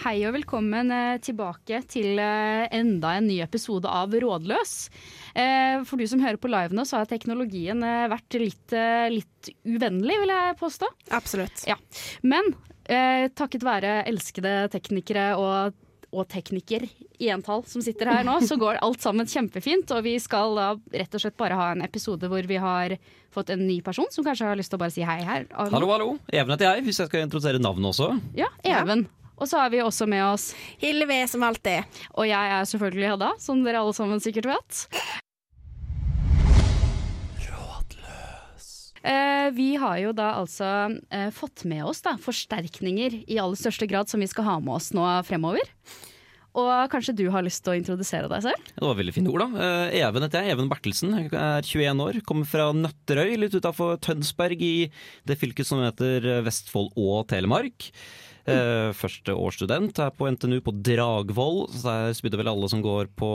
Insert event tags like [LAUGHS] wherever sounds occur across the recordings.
hei og velkommen eh, tilbake til eh, enda en ny episode av Rådløs. Eh, For du som hører på live nå, så har teknologien vært litt, litt uvennlig, vil jeg påstå. Absolutt. Ja. Men eh, takket være elskede teknikere og, og tekniker i entall som sitter her nå, så går alt sammen kjempefint. Og vi skal da rett og slett bare ha en episode hvor vi har fått en ny person som kanskje har lyst til å bare si hei her. Hallo, hallo. Even heter jeg, hvis jeg skal introdusere navnet også. Ja, Even. Og så har vi også med oss Hillevi som alltid. Og jeg er selvfølgelig Hedda, som dere alle sammen sikkert vet. Eh, vi har jo da altså eh, fått med oss da, forsterkninger i aller største grad som vi skal ha med oss nå fremover. Og kanskje du har lyst til å introdusere deg selv? Det var veldig fine ord, da. Eh, Even heter jeg. Even Bertelsen. Jeg er 21 år. Kommer fra Nøtterøy, litt utafor Tønsberg i det fylket som heter Vestfold og Telemark. Eh, første årsstudent er på NTNU på Dragvoll, så der spydde vel alle som går på,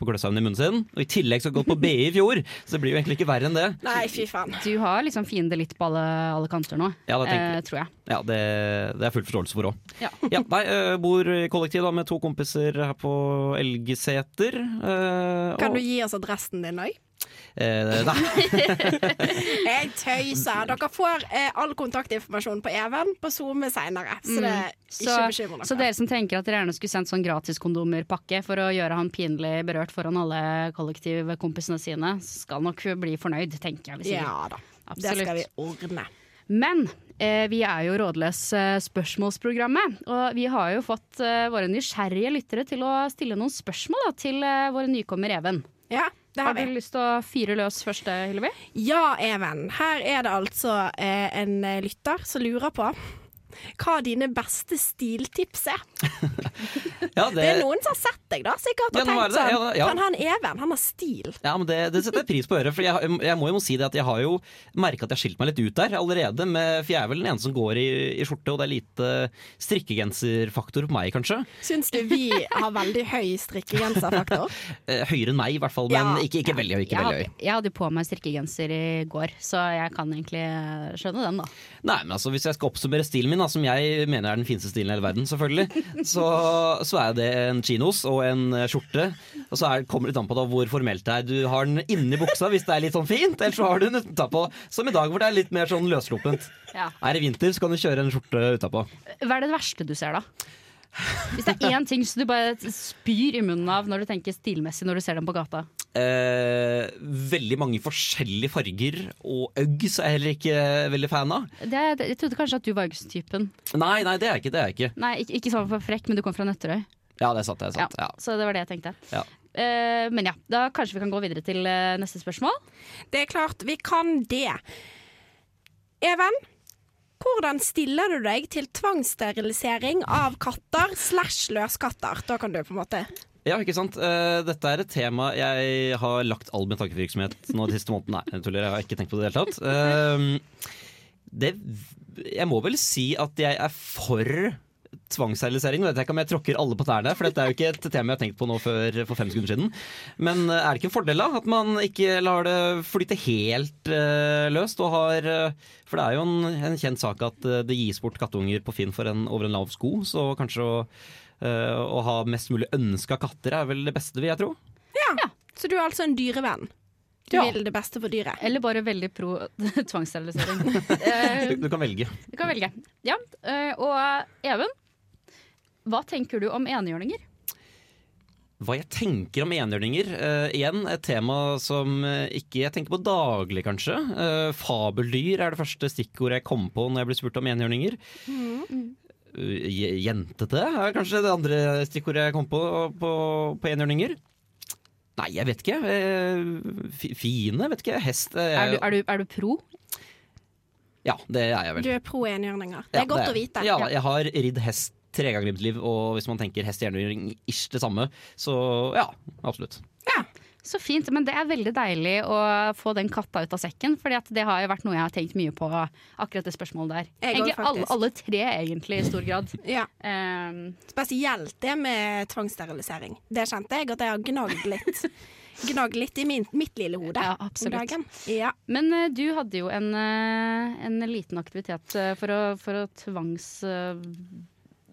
på Gløshaugen i munnen sin. Og i tillegg skal gå gått på BI i fjor, så det blir jo egentlig ikke verre enn det. Nei, fy faen. Du har liksom fiende litt på alle, alle kanter nå, Ja, det eh, tror jeg. Ja, det, det er full forståelse for òg. Ja. Ja, nei, eh, bor i kollektiv da, med to kompiser her på Elgeseter. eh, Kan og- du gi oss adressen din òg? Eh, nei. [LAUGHS] Jeg tøyser. Dere får eh, all kontaktinformasjon på Even på SoMe seinere, så det er Mm. Så, ikke bekymre dere. så dere som tenker at dere gjerne skulle sendt sånn gratiskondomerpakke for å gjøre han pinlig berørt foran alle kollektivkompisene sine, skal nok bli fornøyd, tenker jeg. vi sier. Ja da. Det skal vi ordne. Men eh, vi er jo Rådløs eh, spørsmålsprogrammet, og vi har jo fått eh, våre nysgjerrige lyttere til å stille noen spørsmål da, til eh, våre nykommer Even. Ja, det Har har du vi. lyst til å fyre løs først, Hillevi? Ja, Even. Her er det altså eh, en eh, lytter som lurer på hva dine beste stiltips er. [LAUGHS] Ja, Det er noen som har sett deg, da, sikkert, Ja, og tenkt det det. sånn Ja, ja. Kan han Even, han har stil. Ja, men det, det setter jeg pris på å høre. For jeg, jeg må jo si det at jeg har jo merka at jeg har skilt meg litt ut der allerede. Med, for jeg er vel den eneste som går i, i skjorte, og det er lite strikkegenserfaktor på meg, kanskje. Syns du vi har veldig høy strikkegenserfaktor? [LAUGHS] Eh, høyere enn meg, i hvert fall. Men Ja. ikke, ikke veldig høy. Ikke Jeg veldig hadde, høy. jeg hadde på meg strikkegenser i går, så jeg kan egentlig skjønne den, da. Nei, men altså, Hvis jeg skal oppsummere stilen min, da, som jeg mener er den fineste stilen i hele verden, selvfølgelig, [LAUGHS] så, så er det en chinos og en eh, skjorte. Og så er, kommer det litt an på da hvor formelt det er. Du har den inni buksa hvis det er litt sånn fint, eller så har du den utapå. Som i dag hvor det er litt mer sånn løssluppent. Ja. Er det vinter, så kan du kjøre en skjorte utapå. Hva er det verste du ser, da? Hvis det er én ting som du bare spyr i munnen av når du tenker stilmessig når du ser dem på gata. Eh, veldig mange forskjellige farger, og Uggs er jeg heller ikke veldig fan av. Det, jeg trodde kanskje at du var Uggs-typen. Nei, nei, det er jeg ikke. det er jeg ikke Nei, ikke, ikke sånn for frekk, men du kom fra Nøtterøy. Ja, det er sant. det er sant ja. Så det var det jeg tenkte. Ja. Eh, men ja, da kanskje vi kan gå videre til eh, neste spørsmål. Det er klart, vi kan det. Even, hvordan stiller du deg til tvangssterilisering av katter slash løskatter? Da kan du på en måte Ja, ikke sant. Eh, dette er et tema jeg har lagt all min tankevirksomhet nå de siste månedene. Nei, jeg tuller, jeg har ikke tenkt på det i det hele tatt. Eh, det, jeg må vel si at jeg er for tvangssterilisering. Vet jeg ikke om jeg tråkker alle på tærne, for dette er jo ikke et tema jeg har tenkt på nå før for fem sekunder siden. Men eh, er det ikke en fordel da, at man ikke lar det flyte helt uh, løst? Og har, uh, for det er jo en, en kjent sak at uh, det gis bort kattunger på Finn for en, over en lav sko, så kanskje å, å ha mest mulig ønska katter er vel det beste, vil jeg tro. Så du er altså en dyrevenn? Du Ja. vil det beste for dyret? Eller bare veldig pro [LAUGHS] tvangssterilisering. [LAUGHS] Eh, Du, du kan velge. du kan velge. Ja, eh, og Even, hva tenker du om enhjørninger? Hva jeg tenker om enhjørninger? Uh, igjen et tema som eh, ikke jeg tenker på daglig, kanskje. Uh, fabeldyr er det første stikkordet jeg kom på når jeg ble spurt om enhjørninger. Mm. Jentete er kanskje det andre stikkordet jeg kom på på, på enhjørninger. Nei, jeg vet ikke. Eh, fine, vet ikke. Hest eh, Er du, er du, er du pro? Ja, det er jeg vel. Du er pro enhjørninger. Det Ja, er godt å vite. Ja, jeg har ridd hest tre ganger i mitt liv, og hvis man tenker hest enhjørning ish det samme, så ja, absolutt. Så fint, men det er veldig deilig å få den katta ut av sekken, for det har jo vært noe jeg har tenkt mye på, akkurat det spørsmålet der. Egentlig alle, alle tre, egentlig, i stor grad. [LAUGHS] Ja. Um, Spesielt det med tvangssterilisering. Det kjente jeg at jeg har gnagd litt. [LAUGHS] Gnagd litt i min, mitt lille hode Ja, om dagen. Ja. men uh, du hadde jo en, uh, en liten aktivitet uh, for å, for å tvangslære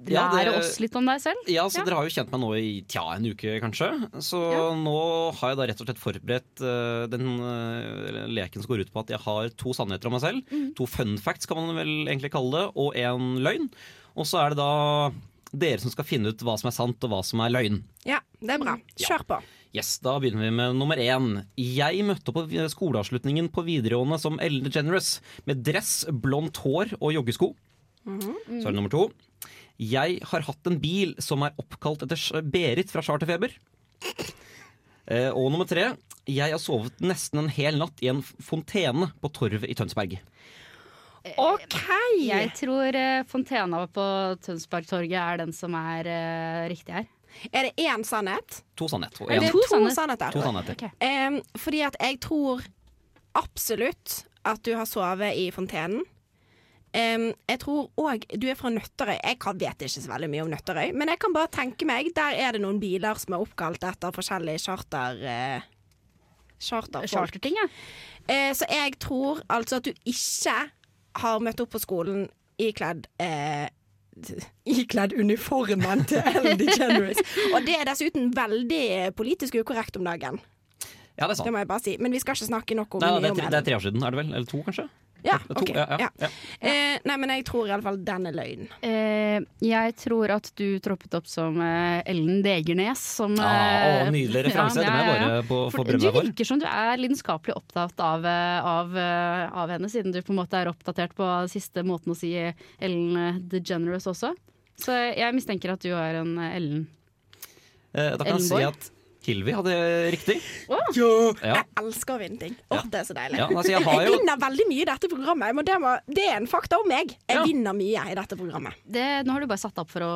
Ja, lære oss litt om deg selv. Ja, så Ja. Dere har jo kjent meg nå i tja, en uke, kanskje. Så Ja. nå har jeg da rett og slett forberedt uh, den uh, leken som går ut på at jeg har to sannheter om meg selv. Mm. To fun facts, kan man vel egentlig kalle det, og en løgn. Og så er det da dere som skal finne ut hva som er sant og hva som er løgn. ja, det er bra. Kjør på. Yes, Da begynner vi med nummer én. Jeg møtte på skoleavslutningen på videregående som Ellen DeGeneres med dress, blondt hår og joggesko. Så er det nummer to. Jeg har hatt en bil som er oppkalt etter Berit fra Charterfeber. Eh, og nummer tre. Jeg har sovet nesten en hel natt i en fontene på Torvet i Tønsberg. OK! Jeg tror eh, Fontena på Tønsbergtorget er den som er eh, riktig her. Er det én sannhet? To sannhet. Og Er det en, to to, sannhet- sannheter? to sannheter. Okay. Um, fordi at jeg tror absolutt at du har sovet i fontenen. Em, jeg tror òg du er fra Nøtterøy. Jeg kan, vet ikke så veldig mye om Nøtterøy, men jeg kan bare tenke meg Der er det noen biler som er oppkalt etter forskjellige charter... Uh, charterfolk. Charterting, ja. Uh, så jeg tror altså at du ikke har møtt opp på skolen ikledd uh, [LAUGHS] Ikledd uniformen til Ellen DeGeneres. [LAUGHS] Og det er dessuten veldig politisk ukorrekt om dagen. Ja, det er Det må jeg bare si. Men vi skal ikke snakke nok om Nei, det, er tre, det er tre år siden, er det vel? Eller to, kanskje? Ja, ok. ja, ja, ja. ja. Eh, nei, men jeg tror i alle fall den er løgn. Eh, jeg tror at du troppet opp som eh, Ellen Degernes. Som, Ah, å, nydelig referanse. [LAUGHS] ja, det må jeg bare på- få For berømme du for. virker som du er lidenskapelig opptatt av, eh, av, eh, av henne, siden du på en måte er oppdatert på siste måten å si Ellen eh, DeGeneres også. Så jeg mistenker at du er en eh, Ellen. Eh, Da kan jeg si at Hilvi hadde riktig. Oh. Ja. Jeg elsker å vinne ting. Åh, det er så deilig. Ja, altså, jeg har jo- vinner veldig mye i dette programmet, men det, må, det er en fakta om meg. Jeg Ja. vinner mye i dette programmet. Det, nå har du bare satt opp for å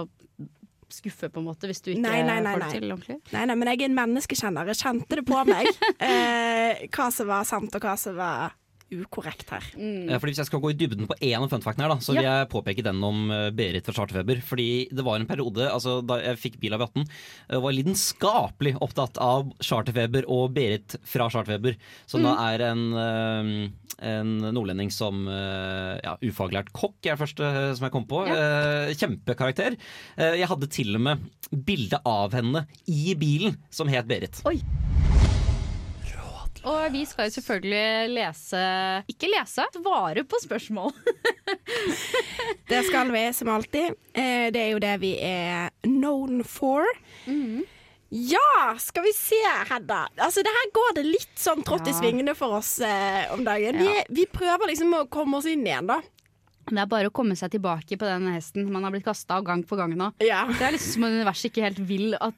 skuffe, på en måte, hvis du ikke Nei, nei, nei, får det til ordentlig. Nei, nei, men jeg er en menneskekjenner. Jeg kjente det på meg. [LAUGHS] Eh, hva som var sant, og hva som var ukorrekt her. Mm. fordi Hvis jeg skal gå i dybden på én av funfactene, her, da, så vil jeg påpeke den om eh, Berit fra Charterfeber. Fordi det var en periode altså, da jeg fikk bil av V18, jeg var lidenskapelig opptatt av Charterfeber og Berit fra Charterfeber. Som da er en, eh, en nordlending som eh, ja, ufaglært kokk, er det første eh, som jeg kom på. Ja. kjempekarakter. Eh, jeg hadde til og med bilde av henne i bilen som het Berit. Og vi skal jo selvfølgelig lese Ikke lese, svare på spørsmål. [LAUGHS] Det skal vi som alltid. Eh, det er jo det vi er known for. Ja, skal vi se, Hedda. Altså, det her går det litt sånn trått i svingene for oss eh, om dagen. Vi, Ja. vi prøver liksom å komme oss inn igjen, da. Det er bare å komme seg tilbake på den hesten man har blitt kasta av gang på gang nå. Ja. Det er liksom som om universet ikke helt vil at,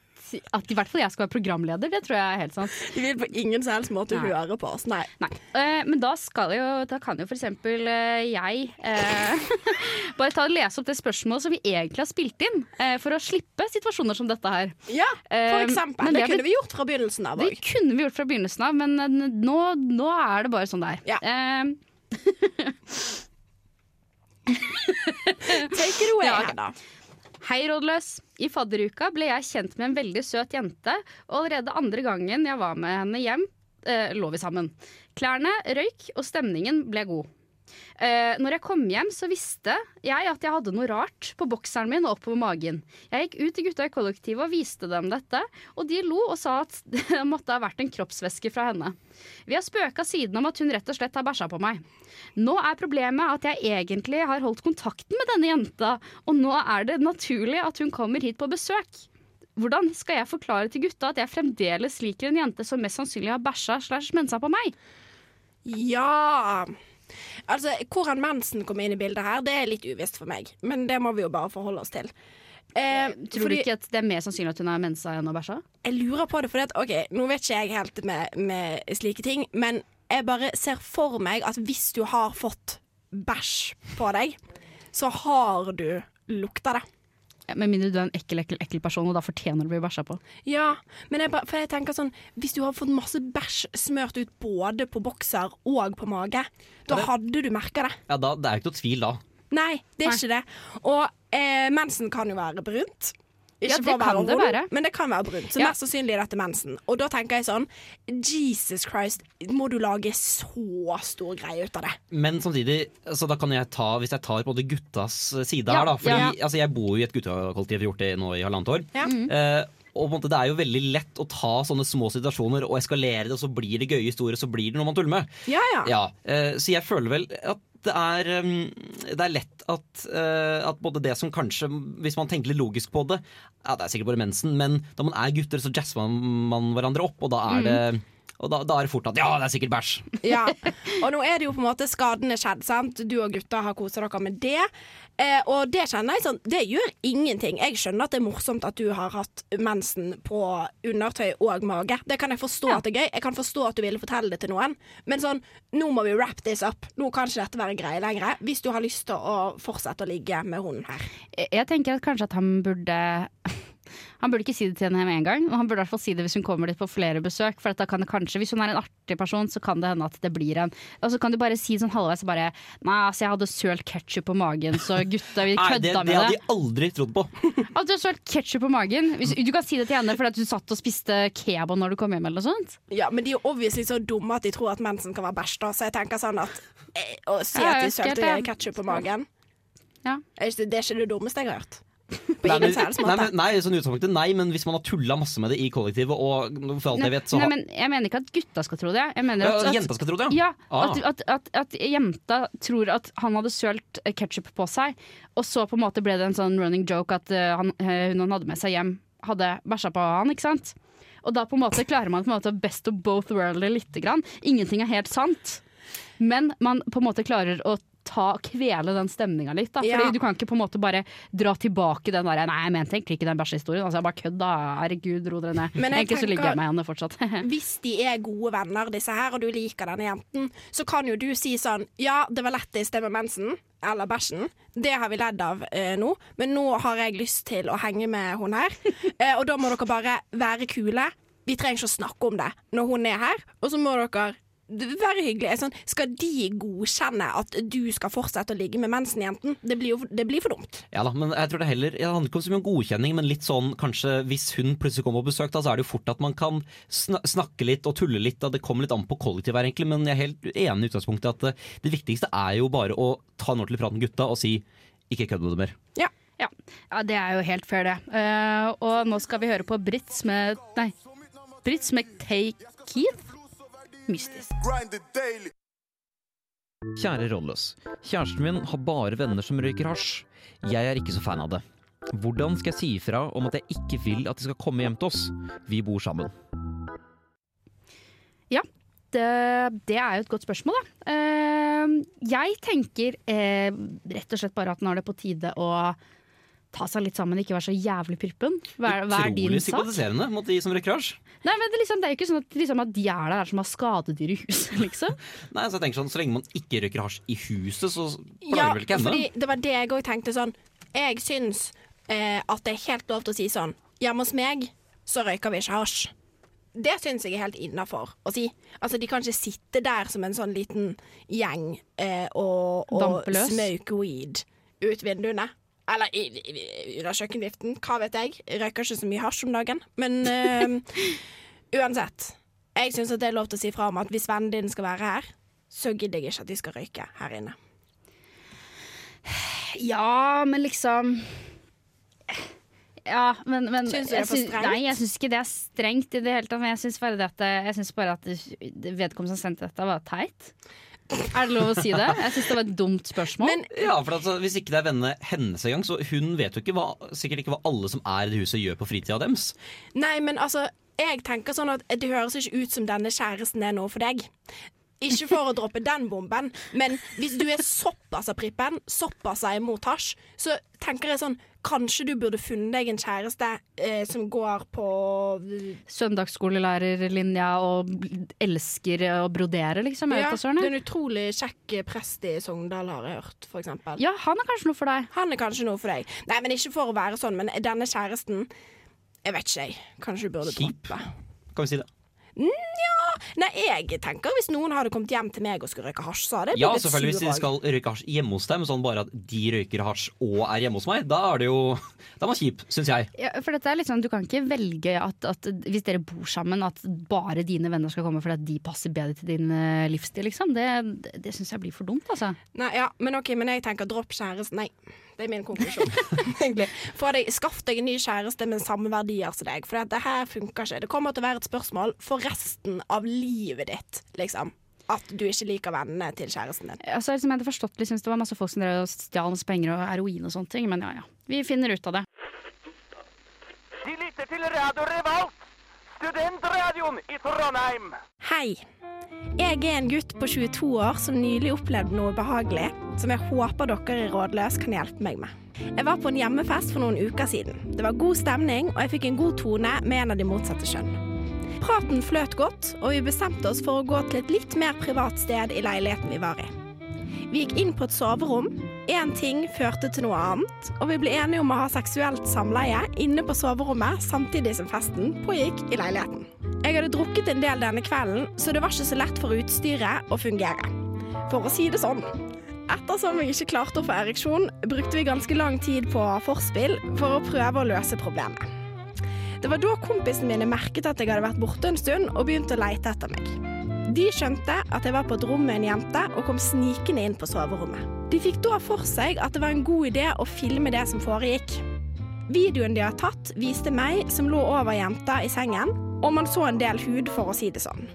at i hvert fall jeg skal være programleder. Det tror jeg er helt sant. De vil på ingen som helst måte Nei. høre på oss. Nei. Nei. Uh, men da, skal jo, da kan jo for eksempel eh, jeg uh, [LAUGHS] bare ta og lese opp det spørsmålet som vi egentlig har spilt inn, for å slippe situasjoner som dette her. Ja, for eksempel. Det det kunne vi gjort fra begynnelsen av Det kunne vi gjort fra begynnelsen av, men nå, nå er det bare sånn det er. Ja. [LAUGHS] Take it away, Ja, okay. Hedda. Hei, rådløs. I fadderuka ble jeg kjent med en veldig søt jente, og allerede andre gangen jeg var med henne hjem, eh, lå vi sammen. Klærne røyk, og stemningen ble god. Eh, når jeg kom hjem, så visste jeg at jeg hadde noe rart på bokseren min og oppover magen. Jeg gikk ut til gutta i kollektivet og viste dem dette, og de lo og sa at [LAUGHS] det måtte ha vært en kroppsvæske fra henne. Vi har spøka siden om at hun rett og slett har bæsja på meg. Nå er problemet at jeg egentlig har holdt kontakten med denne jenta, og nå er det naturlig at hun kommer hit på besøk. Hvordan skal jeg forklare til gutta at jeg fremdeles liker en jente som mest sannsynlig har bæsja slash mensa på meg? Ja Altså, Hvordan mensen kom inn i bildet her, det er litt uvisst for meg. Men det må vi jo bare forholde oss til. Eh, Tror fordi du ikke at det er mer sannsynlig at hun har mensa enn å bæsja? Jeg lurer på det, for OK, nå vet ikke jeg helt med, med slike ting, men jeg bare ser for meg at hvis du har fått bæsj på deg, så har du lukta det. Med mindre du er en ekkel, ekkel, ekkel person, og da fortjener du å bli bæsja på. Ja, men jeg, for jeg tenker sånn Hvis du har fått masse bæsj smørt ut både på bokser og på mage, da det- hadde du merka det. Ja, da, Det er jo ikke noe tvil da. Nei, det er Nei. ikke det. Og eh, mensen kan jo være brunt. Ikke Ja, det kan det være. men det kan være brunt. Så Ja. mest sannsynlig er dette mensen. Og da tenker jeg sånn Jesus Christ, må du lage så stor greie ut av det? Men samtidig, så da kan jeg ta, hvis jeg tar på det guttas side Ja, her, da. Fordi ja. altså, jeg bor jo i et guttekollektiv, har gjort det nå i halvannet år. Ja. Uh, og på en måte, Det er jo veldig lett å ta sånne små situasjoner og eskalere det, og så blir det gøye historier, så blir det noe man tuller med. Ja, ja. Ja, eh, Så jeg føler vel at det er, det er lett at, eh, at både det som kanskje, hvis man tenker litt logisk på det Ja, det er sikkert bare mensen, men da man er gutter, så jazzer man, man hverandre opp, og da er det og da, da er det fort at ja, det er sikkert bæsj. [LAUGHS] Ja. Og nå er det jo på en måte skadene skjedd, sant. Du og gutta har kosa dere med det. Eh, og det kjenner jeg sånn, det gjør ingenting. Jeg skjønner at det er morsomt at du har hatt mensen på undertøy og mage. Det kan jeg forstå Ja. at det er gøy. Jeg kan forstå at du ville fortelle det til noen. Men sånn, nå må vi wrap this up. Nå kan ikke dette være greie lenger. Hvis du har lyst til å fortsette å ligge med hunden her. Jeg- Jeg tenker at kanskje at han burde Han burde ikke si det til henne med en gang, og han burde i hvert fall si det hvis hun kommer dit på flere besøk. For at da kan det kanskje, Hvis hun er en artig person, så kan det hende at det blir en Og så kan du bare si sånn halvveis bare Nei, altså, jeg hadde sølt ketsjup på magen, så gutta, vi [LAUGHS] kødda det, det med hadde det. de aldri trodd på. [LAUGHS] At du har sølt ketsjup på magen. Hvis, du kan si det til henne fordi at du satt og spiste kebab når du kom hjem, eller noe sånt. Ja, men de er jo obviously så dumme at de tror at mensen kan være bæsj, da. Så jeg tenker sånn at eh, Å si at de sølte det. ketsjup på magen Ja. er ikke, Det er ikke det dummeste jeg har hørt. På Nei, ingen men, som nei, nei, sånn utgangspunktet, nei, men hvis man har tulla masse med det i kollektivet, og for alt jeg vet, så Nei, men jeg mener ikke at gutta skal tro det. Jeg mener at, at Jenta skal tro det, Ja, Ah. at, at, at, at jenta tror at han hadde sølt ketsjup på seg, og så på en måte ble det en sånn running joke at eh, han, eh, hun han hadde med seg hjem, hadde bæsja på han, ikke sant? Og da på en måte klarer man på en måte best of both worlds lite grann. Ingenting er helt sant, men man på en måte klarer å ta, kvele den stemninga litt. Da. Fordi Ja. Du kan ikke på en måte bare dra tilbake den der Nei, jeg mente egentlig ikke den bæsjehistorien. Altså, jeg bare kødda. Herregud, ro dere ned. Men Egentlig så ligger jeg med henne fortsatt. [LAUGHS] Hvis de er gode venner, disse her, og du liker denne jenten, så kan jo du si sånn Ja, det var lættis det med mensen, eller bæsjen. Det har vi ledd av eh, nå, men nå har jeg lyst til å henge med hun her. [LAUGHS] Eh, og da må dere bare være kule. Vi trenger ikke å snakke om det når hun er her, og så må dere være hyggelig. Sånn, skal de godkjenne at du skal fortsette å ligge med mensen-jenten? Det, blir jo- det blir for dumt. Ja da, men jeg tror det heller Det handler ikke om så mye om godkjenning, men litt sånn kanskje hvis hun plutselig kommer på besøk, da, så er det jo fort at man kan sna snakke litt og tulle litt. Da. Det kommer litt an på kollektivet her, egentlig, men jeg er helt enig i utgangspunktet at det, det viktigste er jo bare å ta en ordentlig prat med gutta og si ikke kødd med det mer. Ja. ja, det er jo helt fair, det. Uh, og nå skal vi høre på Brits med Nei, Brits med Take Keith. Mystisk. Kjære Rådløs. Kjæresten min har bare venner som røyker hasj. Jeg er ikke så fan av det. Hvordan skal jeg si ifra om at jeg ikke vil at de skal komme hjem til oss? Vi bor sammen. Det, det er jo et godt spørsmål, da. Eh, jeg tenker eh, rett og slett bare at nå er det på tide å ta seg litt sammen, ikke være så jævlig prippen. Hva, hva er din Utrolig psykotiserende sympatiserende mot de som røyker hasj. Nei, men det, er liksom, det er jo ikke sånn at, liksom, at de er der som har skadedyr i huset, [LAUGHS] liksom. Nei, så jeg tenker sånn, Så lenge man ikke røyker hasj i huset, så plager Ja, det vel ikke henne? fordi det var det jeg òg tenkte sånn. Jeg syns eh, at det er helt lov til å si sånn Hjemme hos meg så røyker vi ikke hasj. Det syns jeg er helt innafor å si. Altså, De kan ikke sitte der som en sånn liten gjeng eh, og, og smoke weed ut vinduene. Eller under kjøkkenviften. Hva vet jeg. Jeg røyker ikke så mye hasj om dagen. Men uh, uansett. Jeg syns det er lov til å si fra om at hvis vennen din skal være her, så gidder jeg ikke at de skal røyke her inne. Ja, men liksom Ja, men, men Syns du det er for strengt? Nei, jeg syns ikke det er strengt i det hele tatt. Men jeg syns bare, at jeg synes bare at vedkommende som sendte dette, var teit. Er det lov å si det? Jeg syns det var et dumt spørsmål. Men Ja, for altså, Hvis ikke det er vennene hennes engang, så hun vet jo ikke hva, sikkert ikke hva alle som er i det huset gjør på fritida deres. Nei, men altså, jeg tenker sånn at det høres ikke ut som denne kjæresten er noe for deg. Ikke for å droppe den bomben, men hvis du er såpass av prippen, såpass av imot hasj, så tenker jeg sånn kanskje du burde funnet deg en kjæreste eh, som går på Søndagsskolelærerlinja og elsker å brodere, liksom. Jeg ja, Det er en utrolig kjekk prest i Sogndal, har jeg hørt, for eksempel. Ja, han er kanskje noe for deg. Han er kanskje noe for deg. Nei, men ikke for å være sånn, men denne kjæresten Jeg vet ikke, jeg. Kanskje du burde Kjip. droppe. Kan vi si det? Nei, jeg tenker hvis noen hadde kommet hjem til meg og skulle røyke hasj, så hadde jeg Ja, selvfølgelig hvis de skal røyke hasj hjemme hos dem, sånn bare at de røyker hasj og er hjemme hos meg, da er det jo Da er man kjip, syns jeg. Ja, for dette er litt sånn, Du kan ikke velge at, at hvis dere bor sammen, at bare dine venner skal komme fordi at de passer bedre til din eh, livsstil. Liksom. Det, det, det syns jeg blir for dumt. altså. Nei, ja, men ok, men jeg tenker dropp kjæresten. Nei, det er min konklusjon. [LAUGHS] egentlig. Få deg, Skaff deg en ny kjæreste med samme verdier som deg, for det her funker ikke. Det kommer til å være et spørsmål for resten av livet ditt, liksom. At du ikke liker vennene til kjæresten din. Altså, liksom, jeg hadde forstått liksom, det var masse folk som drev og stjal masse penger og heroin og sånne ting, men ja ja. Vi finner ut av det. De lytter til Radio Revolt, studentradioen i Trondheim. Hei. Jeg er en gutt på 22 år som nylig opplevde noe behagelig, som jeg håper dere i Rådløs kan hjelpe meg med. Jeg var på en hjemmefest for noen uker siden. Det var god stemning, og jeg fikk en god tone med en av de motsatte kjønn. Praten fløt godt, og vi bestemte oss for å gå til et litt mer privat sted i leiligheten vi var i. Vi gikk inn på et soverom. Én ting førte til noe annet, og vi ble enige om å ha seksuelt samleie inne på soverommet samtidig som festen pågikk i leiligheten. Jeg hadde drukket en del denne kvelden, så det var ikke så lett for utstyret å fungere. For å si det sånn. Ettersom jeg ikke klarte å få ereksjon, brukte vi ganske lang tid på forspill for å prøve å løse problemet. Det var da kompisene mine merket at jeg hadde vært borte en stund og begynte å leite etter meg. De skjønte at jeg var på et rom med en jente og kom snikende inn på soverommet. De fikk da for seg at det var en god idé å filme det som foregikk. Videoen de har tatt, viste meg som lå over jenta i sengen, og man så en del hud, for å si det sånn.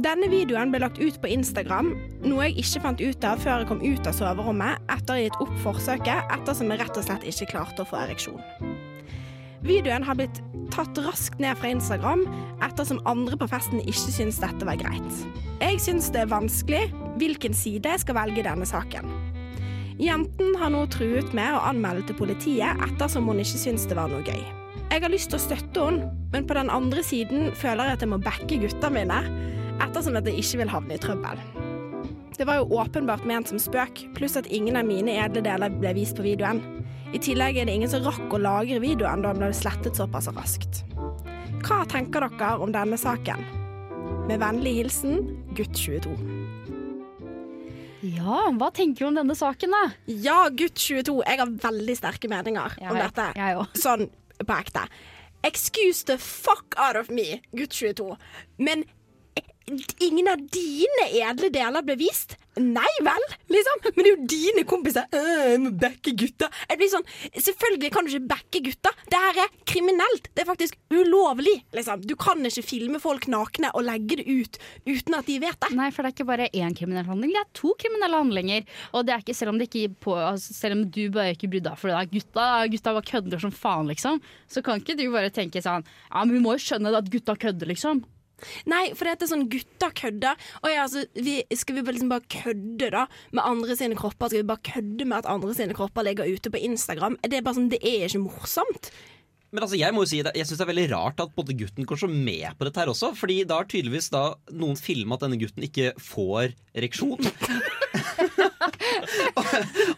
Denne videoen ble lagt ut på Instagram, noe jeg ikke fant ut av før jeg kom ut av soverommet etter å ha gitt opp forsøket, ettersom jeg rett og slett ikke klarte å få ereksjon. Videoen har blitt tatt raskt ned fra Instagram, ettersom andre på festen ikke syns dette var greit. Jeg syns det er vanskelig hvilken side jeg skal velge i denne saken. Jenten har nå truet med å anmelde til politiet ettersom hun ikke syns det var noe gøy. Jeg har lyst til å støtte henne, men på den andre siden føler jeg at jeg må backe gutta mine, ettersom at jeg ikke vil havne i trøbbel. Det var jo åpenbart ment som spøk, pluss at ingen av mine edle deler ble vist på videoen. I tillegg er det ingen som rakk å lagre videoen da den ble slettet såpass raskt. Hva tenker dere om denne saken? Med vennlig hilsen gutt 22. Ja, hva tenker du om denne saken, da? Ja, gutt 22. Jeg har veldig sterke meninger om vet, dette. Jeg. Sånn på ekte. Excuse the fuck out of me, gutt 22. Men ingen av dine edle deler ble vist? Nei vel, liksom. Men det er jo dine kompiser. «Øh, Jeg må backe gutta. Jeg blir sånn, Selvfølgelig kan du ikke backe gutta. Det her er kriminelt. Det er faktisk ulovlig. liksom. Du kan ikke filme folk nakne og legge det ut uten at de vet det. Nei, for det er ikke bare én kriminell handling, det er to kriminelle handlinger. Og det er ikke, selv om, det ikke på, altså, selv om du bare ikke brydde deg for det, da, gutta, gutta bare kødder som faen, liksom, så kan ikke du bare tenke sånn Ja, men vi må jo skjønne at gutta kødder, liksom. Nei, for det er sånn gutta kødder. Og ja, altså, vi, skal vi liksom bare kødde da med andre sine kropper? Skal vi bare kødde med at andre sine kropper ligger ute på Instagram? Det er bare sånn, det er ikke morsomt. Men altså, jeg må jo si det, jeg syns det er veldig rart at både gutten går så med på dette her også. Fordi da har tydeligvis da noen filma at denne gutten ikke får ereksjon. [LAUGHS] [LAUGHS] og,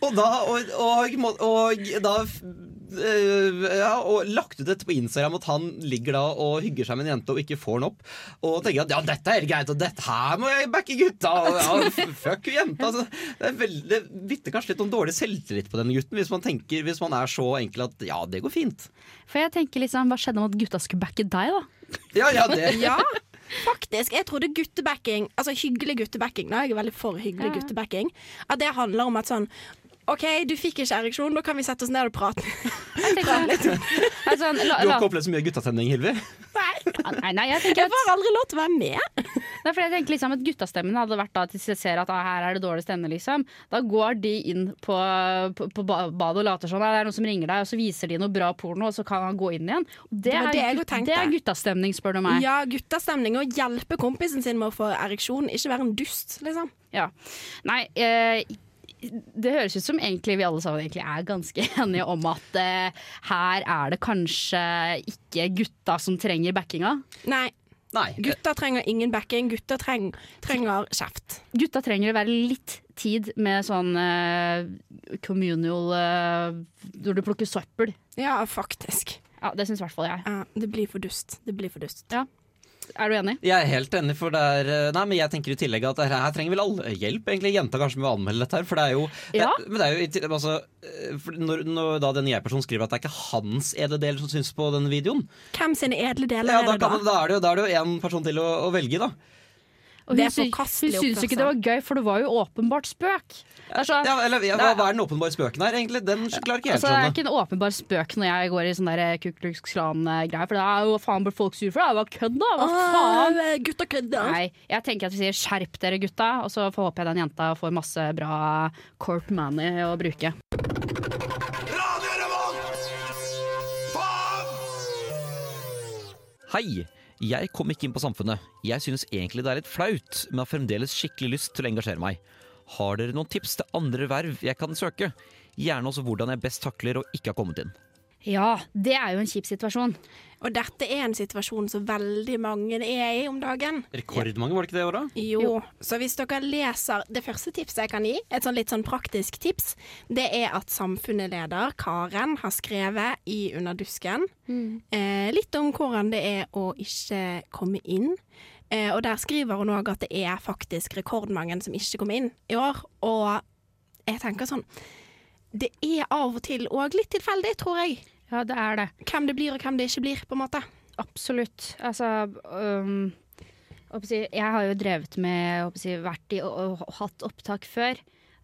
og da og, og, og da ja, og lagt ut dette på Instagram at han ligger da og hygger seg med en jente og ikke får den opp. Og tenker at ja, dette er helt greit, og dette her må jeg backe gutta. Og, ja, fuck jenta. Altså, det, er veldig, det vitner kanskje litt om dårlig selvtillit på denne gutten, hvis man tenker, hvis man er så enkel at ja, det går fint. For jeg tenker liksom, Hva skjedde med at gutta skulle backe deg, da? Ja, ja, det [LAUGHS] Ja, faktisk. Jeg trodde guttebacking, altså hyggelig guttebacking, da, jeg er veldig for hyggelig Ja. guttebacking, at det handler om at sånn OK, du fikk ikke ereksjon, da kan vi sette oss ned og prate. Jeg litt. altså, la, Du har ikke opplevd så mye guttastemning, Hilvi? nei, nei, jeg tenker Jeg får aldri lov til å være med. Nei, for jeg tenker liksom at Guttastemmen hadde vært da til de ser at ah, her er det dårlig stemme. liksom Da går de inn på, på, på badet og later «Ah, det er noen som ringer deg, og så viser de noe bra porno, og så kan han gå inn igjen. Og det, Det er, det jeg det er guttastemning, spør du meg. Ja, guttastemning Å hjelpe kompisen sin med å få ereksjon, ikke være en dust, liksom. Ja. Nei, eh, det høres ut som egentlig vi alle sammen egentlig er ganske [LAUGHS] enige om at uh, her er det kanskje ikke gutta som trenger backinga. Nei, Nei. gutta trenger ingen backing. Gutta treng, trenger kjeft. Gutta trenger å være litt tid med sånn uh, communal uh, Når du plukker søppel. Ja, faktisk. Ja, Det syns i hvert fall jeg. Ja, det blir for dust. Det blir for dust. Er du enig? Jeg er helt enig, for det er eh, Nei, men jeg tenker i tillegg at her, her trenger vel alle hjelp, egentlig. Jenta kanskje må anmelde dette her, for det er jo Ja. det, Men det er jo altså, eh, når, når da den jeg-personen skriver at det er ikke hans edle deler som syns på denne videoen, Hvem sine edle deler ja, er det da? kan, da er det jo da er det jo en person til å, å velge, da. Og Det hun er sy- forkastelig Hun syntes ikke det var gøy, for det var jo åpenbart spøk. Det er, Ja, eller, ja, hva, er- hva er den åpenbare spøken her, egentlig? Den klarer ikke jeg altså, skjønne. det er ikke en åpenbar spøk når jeg går i sånn Kuklux Klan-greier, for da er jo faen blir folk sure for. Det jo kødd, da! Hva faen? Ah, gutta kødda! Nei, jeg tenker at vi sier skjerp dere gutta, og så får håper jeg den jenta får masse bra corp money å bruke. Radio Revolt! Faen! Hei! Jeg kom ikke inn på Samfunnet. Jeg synes egentlig det er litt flaut, men har fremdeles skikkelig lyst til å engasjere meg. Har dere noen tips til andre verv jeg kan søke? Gjerne også hvordan jeg best takler å ikke ha kommet inn. Ja, det er jo en kjip situasjon. Og dette er en situasjon som veldig mange er i om dagen. Rekordmange, var det ikke det i år, da? Jo. Så hvis dere leser Det første tipset jeg kan gi, et sånn litt sånn praktisk tips, det er at samfunnsleder Karen har skrevet i Under dusken eh, litt om hvordan det er å ikke komme inn. Eh, og der skriver hun òg at det er faktisk rekordmange som ikke kom inn i år. Og jeg tenker sånn Det er av og til òg litt tilfeldig, tror jeg. Ja, det er det. Hvem det blir og hvem det ikke blir, på en måte. Absolutt. Altså um, jeg, har jo drevet med Vært i og, og hatt opptak før.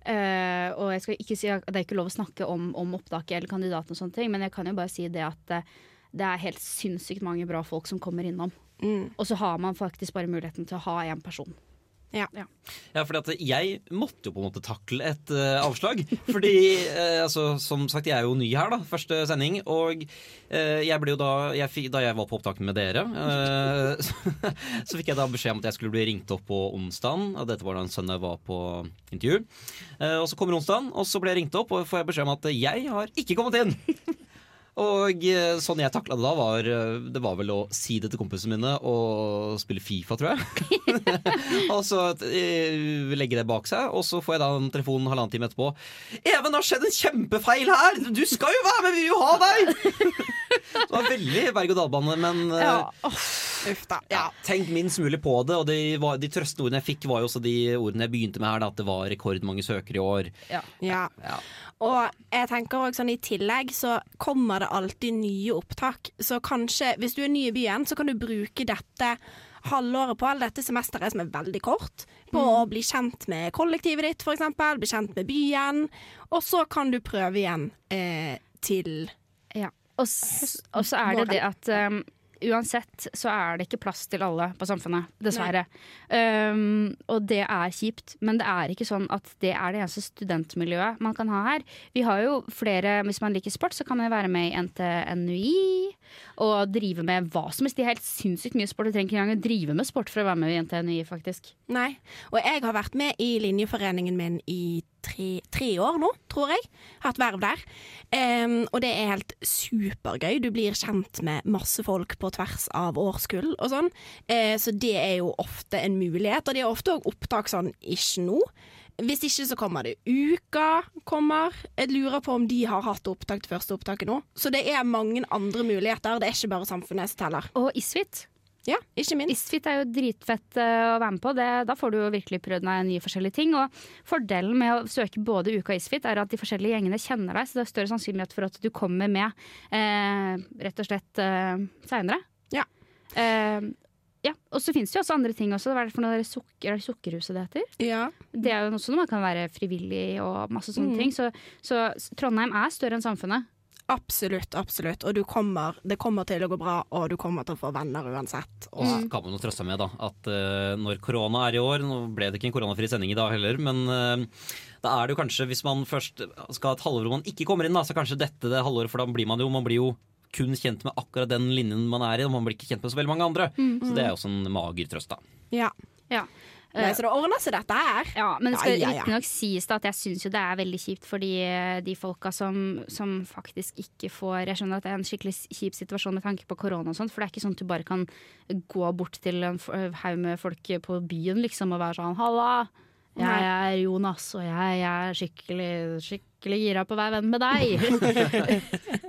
Uh, og jeg skal ikke si at Det er ikke lov å snakke om, om opptaket eller kandidaten, og sånne ting, men jeg kan jo bare si det at eh, det er helt sinnssykt mange bra folk som kommer innom. Mm. Og så har man faktisk bare muligheten til å ha én person. Ja, fordi at jeg måtte jo på en måte takle et uh, avslag. Fordi, uh, altså, som sagt, jeg er jo ny her, da. Første sending. Og uh, jeg ble jo da jeg Da jeg var på opptak med dere, [LAUGHS] så, så fikk jeg da beskjed om at jeg skulle bli ringt opp på onsdagen. Og dette var da en søndag jeg var på intervju. Eh, og så kommer onsdagen, og så ble jeg ringt opp, og får jeg beskjed om at jeg har ikke kommet inn. Og eh, sånn jeg takla det da, var eh, Det var vel å si det til kompisene mine og spille Fifa, tror jeg. [LAUGHS] og så eh, legge det bak seg, og så får jeg da en telefon halvannen time etterpå. 'Even, det har skjedd en kjempefeil her! Du skal jo være med, vi vil jo ha deg!' [LAUGHS] det var veldig berg-og-dal-bane, men ja. Uff da. ja, tenk minst mulig på det. Og de, var, de trøstende ordene jeg fikk, var jo også de ordene jeg begynte med her, da, at det var rekordmange søkere i år. Ja. Ja. Og jeg tenker også sånn i tillegg så kommer det alltid nye opptak. Så kanskje, hvis du er ny i byen, så kan du bruke dette halvåret på, eller dette semesteret som er veldig kort, på å bli kjent med kollektivet ditt, eksempel. Bli kjent med byen. Og så kan du prøve igjen eh, til Ja. Og så er det det at um, uansett så er det ikke plass til alle på Samfunnet, dessverre. Um, og det er kjipt, men det er ikke sånn at det er det eneste studentmiljøet man kan ha her. Vi har jo flere, Hvis man liker sport, så kan man være med i NTNUI og drive med hva som helst. De har helt sinnssykt mye sport. Du trenger ikke engang å drive med sport for å være med i NTNUI, faktisk. Nei. Og jeg har vært med i linjeforeningen min i tre, tre år nå, tror jeg. Hatt verv der. Um, og det er helt supergøy. Du blir kjent med masse folk på tvers av årskull og sånn. Uh, så det er jo ofte en mulighet. Og de har ofte òg opptak sånn ikke nå. Hvis ikke så kommer det Uka kommer. Jeg lurer på om de har hatt opptak til første opptaket nå. Så det er mange andre muligheter. Det er ikke bare Samfunnet som teller. Og Isfit. Ja, ikke minst. Isfit er jo dritfett eh, å være med på. Det, da får du jo virkelig prøvd deg nye forskjellige ting. Og fordelen med å søke både Uka og Isfit er at de forskjellige gjengene kjenner deg, så det er større sannsynlighet for at du kommer med eh, rett og slett eh, seinere. Ja. Eh, ja. Og så finnes det jo også andre ting også. Hva er det for noe sukker, er det sukkerhuset det heter? Ja. Det er jo også noe man kan være frivillig og masse sånne Mm. ting. Så, så Trondheim er større enn samfunnet. Absolutt, absolutt. Og du kommer, det kommer til å gå bra, og du kommer til å få venner uansett. Og så kan man jo trøste med da, at uh, når korona er i år Nå ble det ikke en koronafri sending i dag heller, men uh, da er det jo kanskje, hvis man først skal ha et halvår hvor man ikke kommer inn, da, så kanskje dette det halvåret, for da blir man jo Man blir jo kun kjent med akkurat den linjen man er i, og man blir ikke kjent med så veldig mange andre. Så det er jo også en mager trøst, da. Ja. Ja. Nei, så det ordner seg, dette her. Ja, men det skal Ja, ja, ja. riktignok sies da at jeg syns jo det er veldig kjipt for de, de folka som, som faktisk ikke får Jeg skjønner at det er en skikkelig kjip situasjon med tanke på korona og sånt, for det er ikke sånn at du bare kan gå bort til en haug med folk på byen liksom og være sånn 'halla'. Jeg er Jonas, og jeg er skikkelig, skikkelig gira på å være venn med deg. [LAUGHS]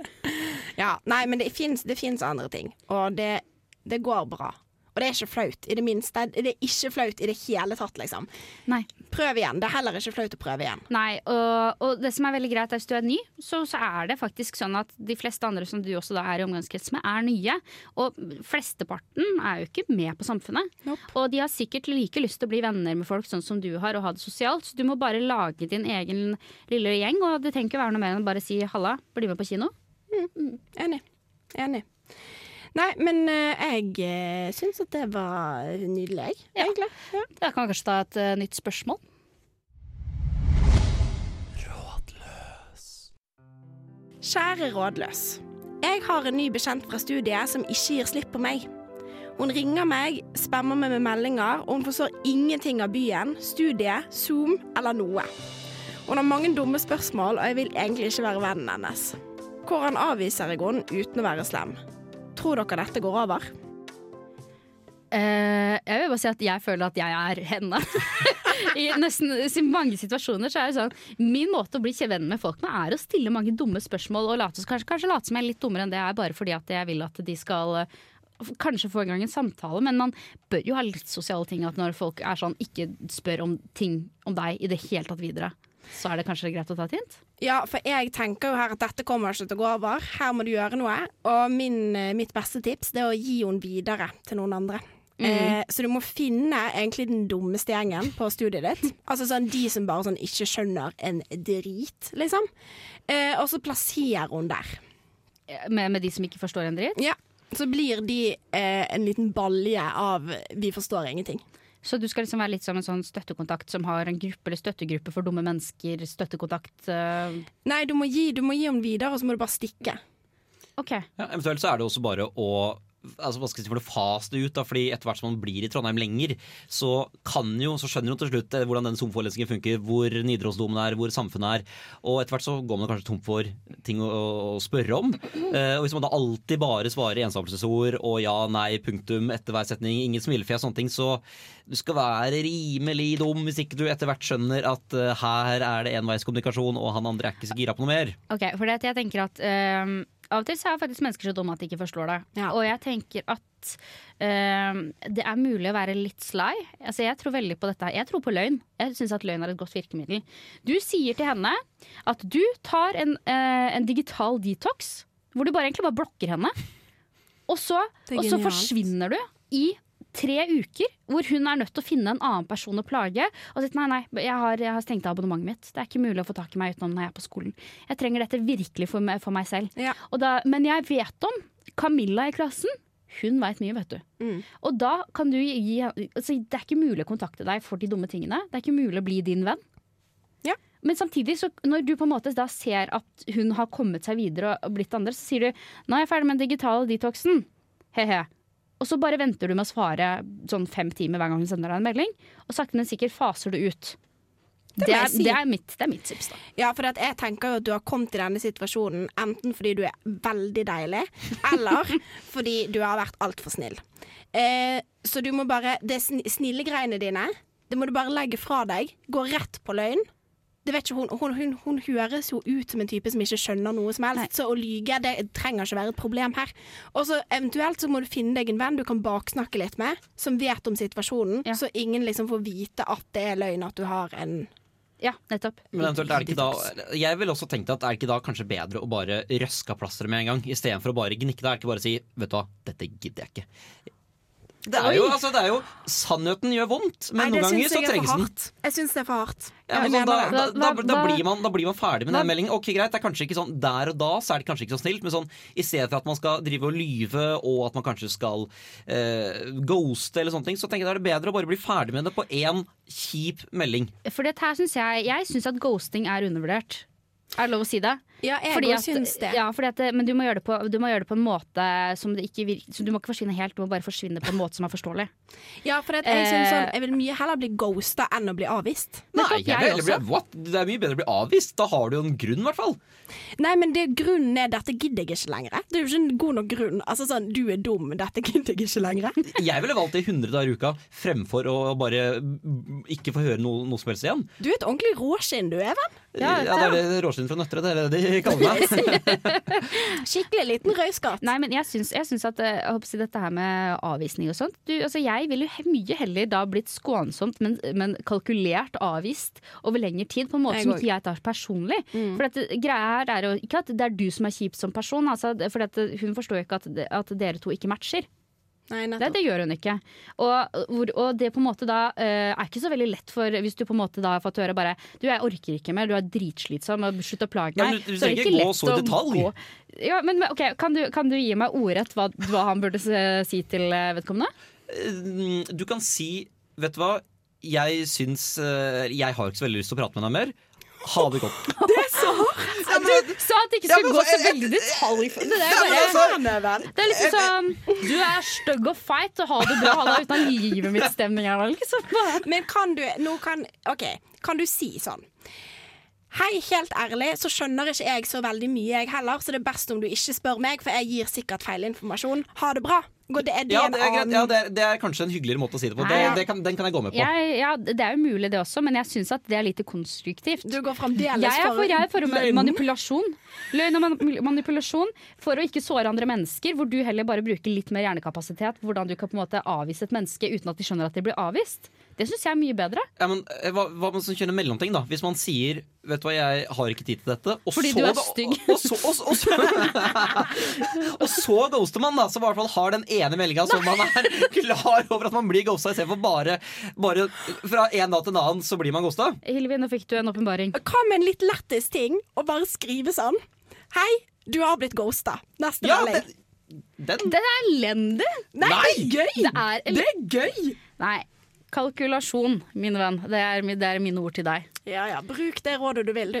Ja, nei, men det fins andre ting, og det, det går bra. Og det er ikke flaut i det minste. Det er ikke flaut i det hele tatt, liksom. Nei. Prøv igjen. Det er heller ikke flaut å prøve igjen. Nei, og, og det som er veldig greit er hvis du er ny, så, så er det faktisk sånn at de fleste andre som du også da er i omgangskrets med, er nye. Og flesteparten er jo ikke med på samfunnet. Nope. Og de har sikkert like lyst til å bli venner med folk sånn som du har, og ha det sosialt. Så du må bare lage din egen lille gjeng, og det trenger ikke være noe mer enn å bare si halla, bli med på kino. Enig. Enig. Nei, men eh, jeg uh, syns at det var nydelig, jeg. Ja. Egentlig. Ja. Jeg kan kanskje ta et uh, nytt spørsmål. Rådløs. Kjære rådløs. Jeg har en ny bekjent fra studiet som ikke gir slipp på meg. Hun ringer meg, spammer meg med meldinger, og hun forstår ingenting av byen, studiet, Zoom eller noe. Hun har mange dumme spørsmål, og jeg vil egentlig ikke være vennen hennes. Hvordan avviser jeg henne uten å være slem? Tror dere dette går over? Eh, jeg vil bare si at jeg føler at jeg er henne. [LAUGHS] I nesten i mange situasjoner så er det sånn Min måte å bli venn med folk med er å stille mange dumme spørsmål og late, kanskje, kanskje late som jeg er litt dummere enn det er, bare fordi at jeg vil at de skal eh, Kanskje få i gang en samtale, men man bør jo ha litt sosiale ting. At når folk er sånn ikke spør om ting om deg i det hele tatt videre, så er det kanskje greit å ta et hint? Ja, for jeg tenker jo her at dette kommer ikke til å gå over. Her må du gjøre noe. Og min, eh, mitt beste tips det er å gi henne videre til noen andre. Eh, så du må finne egentlig den dummeste gjengen på studiet ditt. [LAUGHS] Altså sånn de som bare sånn ikke skjønner en drit, liksom. Eh, og så plasserer hun der. Eh, Med, med de som ikke forstår en drit? Ja. Så blir de eh, en liten balje av 'vi forstår ingenting'. Så du skal liksom være litt som en sånn støttekontakt som har en gruppe eller støttegruppe for dumme mennesker? Støttekontakt uh... Nei, du må gi, du må gi dem videre, og så må du bare stikke. OK. Ja, eventuelt så er det også bare å altså, hva skal jeg si, for det ut. Da, fordi etter hvert som man blir i Trondheim lenger, så kan jo, så skjønner man til slutt eh, hvordan den somforelesningen funker, hvor Nidarosdomen er, hvor samfunnet er. Og etter hvert så går man kanskje tom for ting å, å spørre om. Eh, og hvis man da alltid bare svarer enstavelsesord og ja, nei, punktum etter hver setning, ingen smilefjes, sånne ting, så du skal være rimelig dum hvis ikke du etter hvert skjønner at uh, her er det enveiskommunikasjon, og han andre er ikke så gira på noe mer. Ok, for det at jeg tenker at ehm, Av og til så er faktisk mennesker så dumme at de ikke forstår det. Ja. Og jeg tenker at ehm, det er mulig å være litt sly. Altså, jeg tror veldig på dette. Jeg tror på løgn. Jeg syns at løgn er et godt virkemiddel. Du sier til henne at du tar en, uh, en digital detox, hvor du bare egentlig bare blokker henne. Og så, og så forsvinner du i tre uker hvor hun er nødt til å finne en annen person å plage. Og sier nei, nei, jeg har, jeg har stengt av abonnementet mitt. Det er ikke mulig å få tak i meg utenom når jeg er på skolen. Jeg trenger dette virkelig for meg, for meg selv. Ja. Og da, men jeg vet om Camilla i klassen. Hun veit mye, vet du. Mm. Og da kan du gi altså, Det er ikke mulig å kontakte deg for de dumme tingene. Det er ikke mulig å bli din venn. Ja. Men samtidig, så når du på en måte da ser at hun har kommet seg videre og blitt andre, så sier du 'nå er jeg ferdig med den digitale detoxen'. He-he. Og så bare venter du med å svare sånn fem timer hver gang hun sender deg en melding. Og sakte, men sikkert faser du ut. Det, det, er, si. det, er, mitt, det er mitt tips, da. Ja, for at jeg tenker jo at du har kommet i denne situasjonen enten fordi du er veldig deilig, eller [LAUGHS] fordi du har vært altfor snill. Eh, så du må bare Det snille greiene dine, det må du bare legge fra deg. Gå rett på løgn. Det vet ikke hun, hun, hun, hun høres jo ut som en type som ikke skjønner noe som helst. Så å lyge det trenger ikke være et problem her. Og så eventuelt så må du finne deg en venn du kan baksnakke litt med, som vet om situasjonen, Ja. så ingen liksom får vite at det er løgn at du har en Ja, nettopp. Men eventuelt er det ikke da Jeg vil også tenke at er det ikke da kanskje bedre å bare røske av plasteret med en gang, istedenfor å bare gnikke det? Er det ikke bare å si 'vet du hva, dette gidder jeg ikke'. Det er jo, altså, det er jo Sannheten gjør vondt, men Nei, noen ganger så trengs den. Jeg syns det er for hardt. Ja, men sånn, da, da, da, da, blir man, da blir man ferdig med den meldingen. Ok, greit, det er kanskje ikke sånn Der og da så er det kanskje ikke så snilt, men sånn i stedet for at man skal drive og lyve, og at man kanskje skal eh, ghoste eller sånne ting, så tenker jeg da er det bedre å bare bli ferdig med det på én kjip melding. For det her synes jeg Jeg syns at ghosting er undervurdert. Er det lov å si det? Ja, jeg Fordi òg at- syns det. Ja, fordi at, men du må, gjøre det på, du må gjøre det på en måte som det ikke virker Så du må ikke forsvinne helt, du må bare forsvinne på en måte som er forståelig. Ja, for jeg Eh. sånn Jeg vil mye heller bli ghosta enn å bli avvist. Nei, Nettopp, jeg jeg bli, what? Det er mye bedre å bli avvist. Da har du jo en grunn, i hvert fall. Nei, men det grunnen er dette gidder jeg ikke lenger. Det er jo ikke en god nok grunn. Altså sånn, du er dum, dette gidder jeg ikke lenger. [LAUGHS] Jeg ville valgt det i 100 dager i uka fremfor å bare ikke få høre noe, noe som helst igjen. Du er et ordentlig råskinn, du, Even. Ja, det er det råskinn fra Nøtterøy. det er det de kaller. [LAUGHS] Skikkelig liten røyskatt. Nei, men jeg syns, jeg syns at eh, jeg håper dette her med avvisning og sånt du, altså Jeg ville jo he- mye heller da blitt skånsomt, men, men kalkulert avvist over lengre tid, på en måte Jeg som ikke jeg tar personlig. For dette, greia her er jo ikke at det er du som er kjip som person, altså, for at hun forstår jo ikke at, at dere to ikke matcher. Nei, Det, det gjør hun ikke. Og, og det på en måte da eh, er ikke så veldig lett for hvis du på en måte da har fått høre bare Du, jeg orker ikke mer, du er dritslitsom, slutt å plage Ja, meg. men du er trenger ikke gå så i detalj. gå- Ja, men ok, kan du, kan du gi meg ordrett hva, hva han burde si til eh, vedkommende? Mm, Du kan si Vet du hva, jeg syns eh, Jeg har ikke så veldig lyst til å prate med deg mer. Ha det godt. [LAUGHS] Du sa at det ikke skulle gå så veldig detalj. Det, er bare, det er liksom sånn Du er stygg og feit og ha det bra, ha deg uten livet mitt-stemning her liksom. Men kan du nå kan, OK, kan du si sånn Hei, helt ærlig så skjønner ikke jeg så veldig mye, jeg heller, så det er best om du ikke spør meg, for jeg gir sikkert feil informasjon. Ha det bra. Det, er det Ja, det er, greit. annen- ja det, er, det er kanskje en hyggeligere måte å si det på. Nei, ja. det kan, den kan jeg gå med på. Jeg, ja, det er jo mulig det også, men jeg syns at det er lite konstruktivt. Du går fremdeles Jeg er for, jeg er for løgn. manipulasjon. Løgn og man- manipulasjon for å ikke såre andre mennesker, hvor du heller bare bruker litt mer hjernekapasitet. Hvordan du kan på en måte avvise et menneske uten at de skjønner at de blir avvist. Det syns jeg er mye bedre. Ja, men, eh, hva, hva med sånn kjønne mellomting, da? Hvis man sier 'vet du hva, jeg har ikke tid til dette', og Fordi så du er stygg. Og, og, så, og, så- og, så, [LAUGHS] så ghoster man, da, som i hvert fall har den ene meldinga som man er [LAUGHS] klar over at man blir ghosta, istedenfor bare, bare fra en dag til en annen så blir man ghosta. Hilvi, nå fikk du en åpenbaring. Hva med en litt lættis ting, og bare skrive sånn Hei, du har blitt ghosta. Neste Ja, melding. den, den Den er elendig! Nei, det er gøy! Det er Det er gøy! Nei. Kalkulasjon, min venn. Det er, det er mine ord til deg. Ja ja, bruk det rådet du vil, du.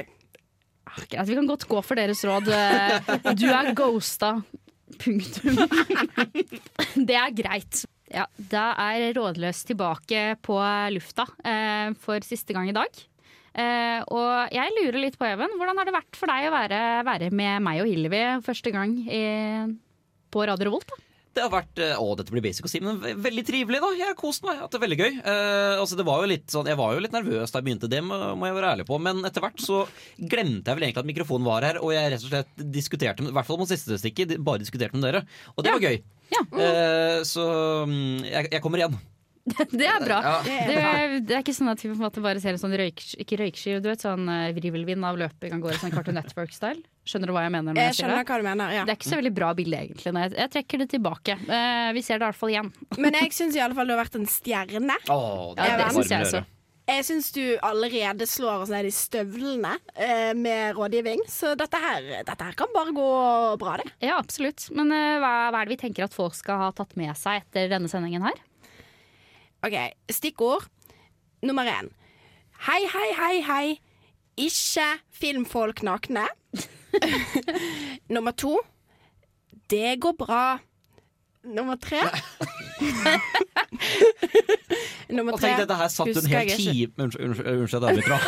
Ah, Greit, vi kan godt gå for deres råd. Eh, Du er ghosta. Punktum. [LAUGHS] Det er greit. Ja, da er Rådløs tilbake på lufta eh, for siste gang i dag. Eh, og jeg lurer litt på, Even, hvordan har det vært for deg å være, være med meg og Hillevi første gang i, på Radio Revolt? da? Det har vært eh, Å, dette blir basic å si, men veldig trivelig, da. Jeg har kost meg. Hatt det veldig gøy. Eh, altså, det var jo litt sånn, jeg var jo litt nervøs da jeg begynte, det må, må jeg være ærlig på. Men etter hvert så glemte jeg vel egentlig at mikrofonen var her, og jeg rett og slett diskuterte med, i hvert fall mot siste stikket, bare diskuterte med dere. Og det Ja. var gøy. Ja. Eh, så mm, jeg, jeg kommer igjen. [LAUGHS] Det er bra. Ja. Det er, det er ikke sånn at vi på en måte bare ser en sånn røyk, ikke røykski, du vet, sånn uh, virvelvind av løping går i sånn Cartoon Network-style. Skjønner du hva jeg mener når jeg, Jeg skjønner hva du mener. ja Det er ikke så veldig bra bilde, egentlig. Jeg, jeg trekker det tilbake. Uh, vi ser det i hvert fall igjen. [LAUGHS] Men jeg syns i alle fall du har vært en stjerne. Åh, Ja, det syns jeg også. Jeg syns du allerede slår oss ned i støvlene eh, med rådgivning, så dette her, dette her kan bare gå bra, det. Ja, absolutt. Men eh, hva, hva er det vi tenker at folk skal ha tatt med seg etter denne sendingen her? OK, stikkord nummer én. Hei, hei, hei, hei. Ikke filmfolk nakne. [LAUGHS] nummer to. Det går bra. Nummer tre. [LAUGHS] nummer Og tre. tenk, dette her satt Husker hun helt jeg time Unnskyld, unnskyld, jeg avbryter.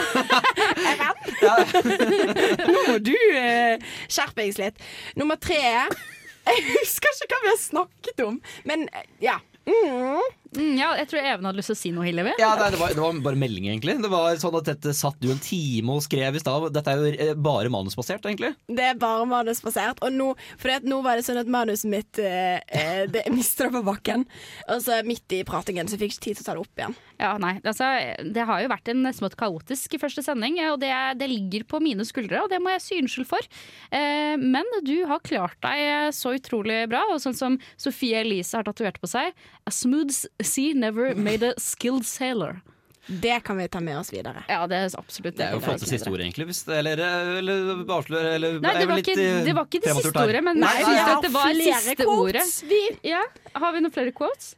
[LAUGHS] Nå må du eh, skjerpe deg litt. Nummer tre Jeg husker ikke hva vi har snakket om, men eh, ja. Mm. Mm, ja, jeg tror Even hadde lyst til å si noe, Hillevi. Ja, nei, det, var, det var bare melding, egentlig. Det var sånn at Dette satt du en time og skrev i stad. Dette er jo eh, bare manusbasert, egentlig. Det er bare manusbasert. Og nå, for nå var det sånn at manuset mitt eh, eh, Det [LAUGHS] det på bakken. Og så midt i pratingen så fikk jeg ikke tid til å ta det opp igjen. Ja, nei, altså, det har jo vært en smått kaotisk første sending, og det, det ligger på mine skuldre, og det må jeg si unnskyld for. Eh, men du har klart deg så utrolig bra, og sånn som Sofie Elise har tatovert på seg A smooth sea never made a skilled sailor. Det kan vi ta med oss videre. Ja, det er absolutt Det er jo flotte flott siste ord, egentlig. Hvis det, eller, eller avsløre eller Nei, det er var, ikke, litt, eh, det var ikke det siste ordet, men Nei, jeg syns det var flere siste ordet. Vi, Ja, Har vi noen flere quotes?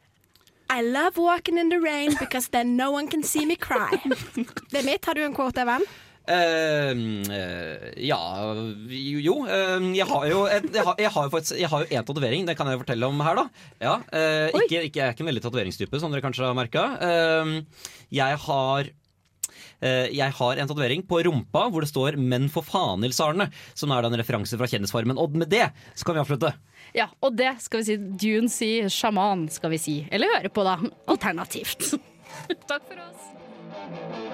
I love walking in the rain because then no one can see me cry. Det er mitt. Har du en quote, Even? Eh, ja Jo, eh, jeg har jo et, jeg har, jeg har faktisk Jeg har jo én tatovering, det kan jeg fortelle om her, da. Ja, uh, ikke, ikke, jeg er ikke en veldig tatoveringstype, som dere kanskje har merka. jeg har eh, jeg har en tatovering på rumpa hvor det står 'Men for Arne', som er da en referanse fra Kjendisfarmen. Og med det så kan vi avslutte. Ja, og det skal vi si Dune sier sjaman, skal vi si. Eller høre på, da. [LAUGHS] Alternativt. [LAUGHS] Takk for oss.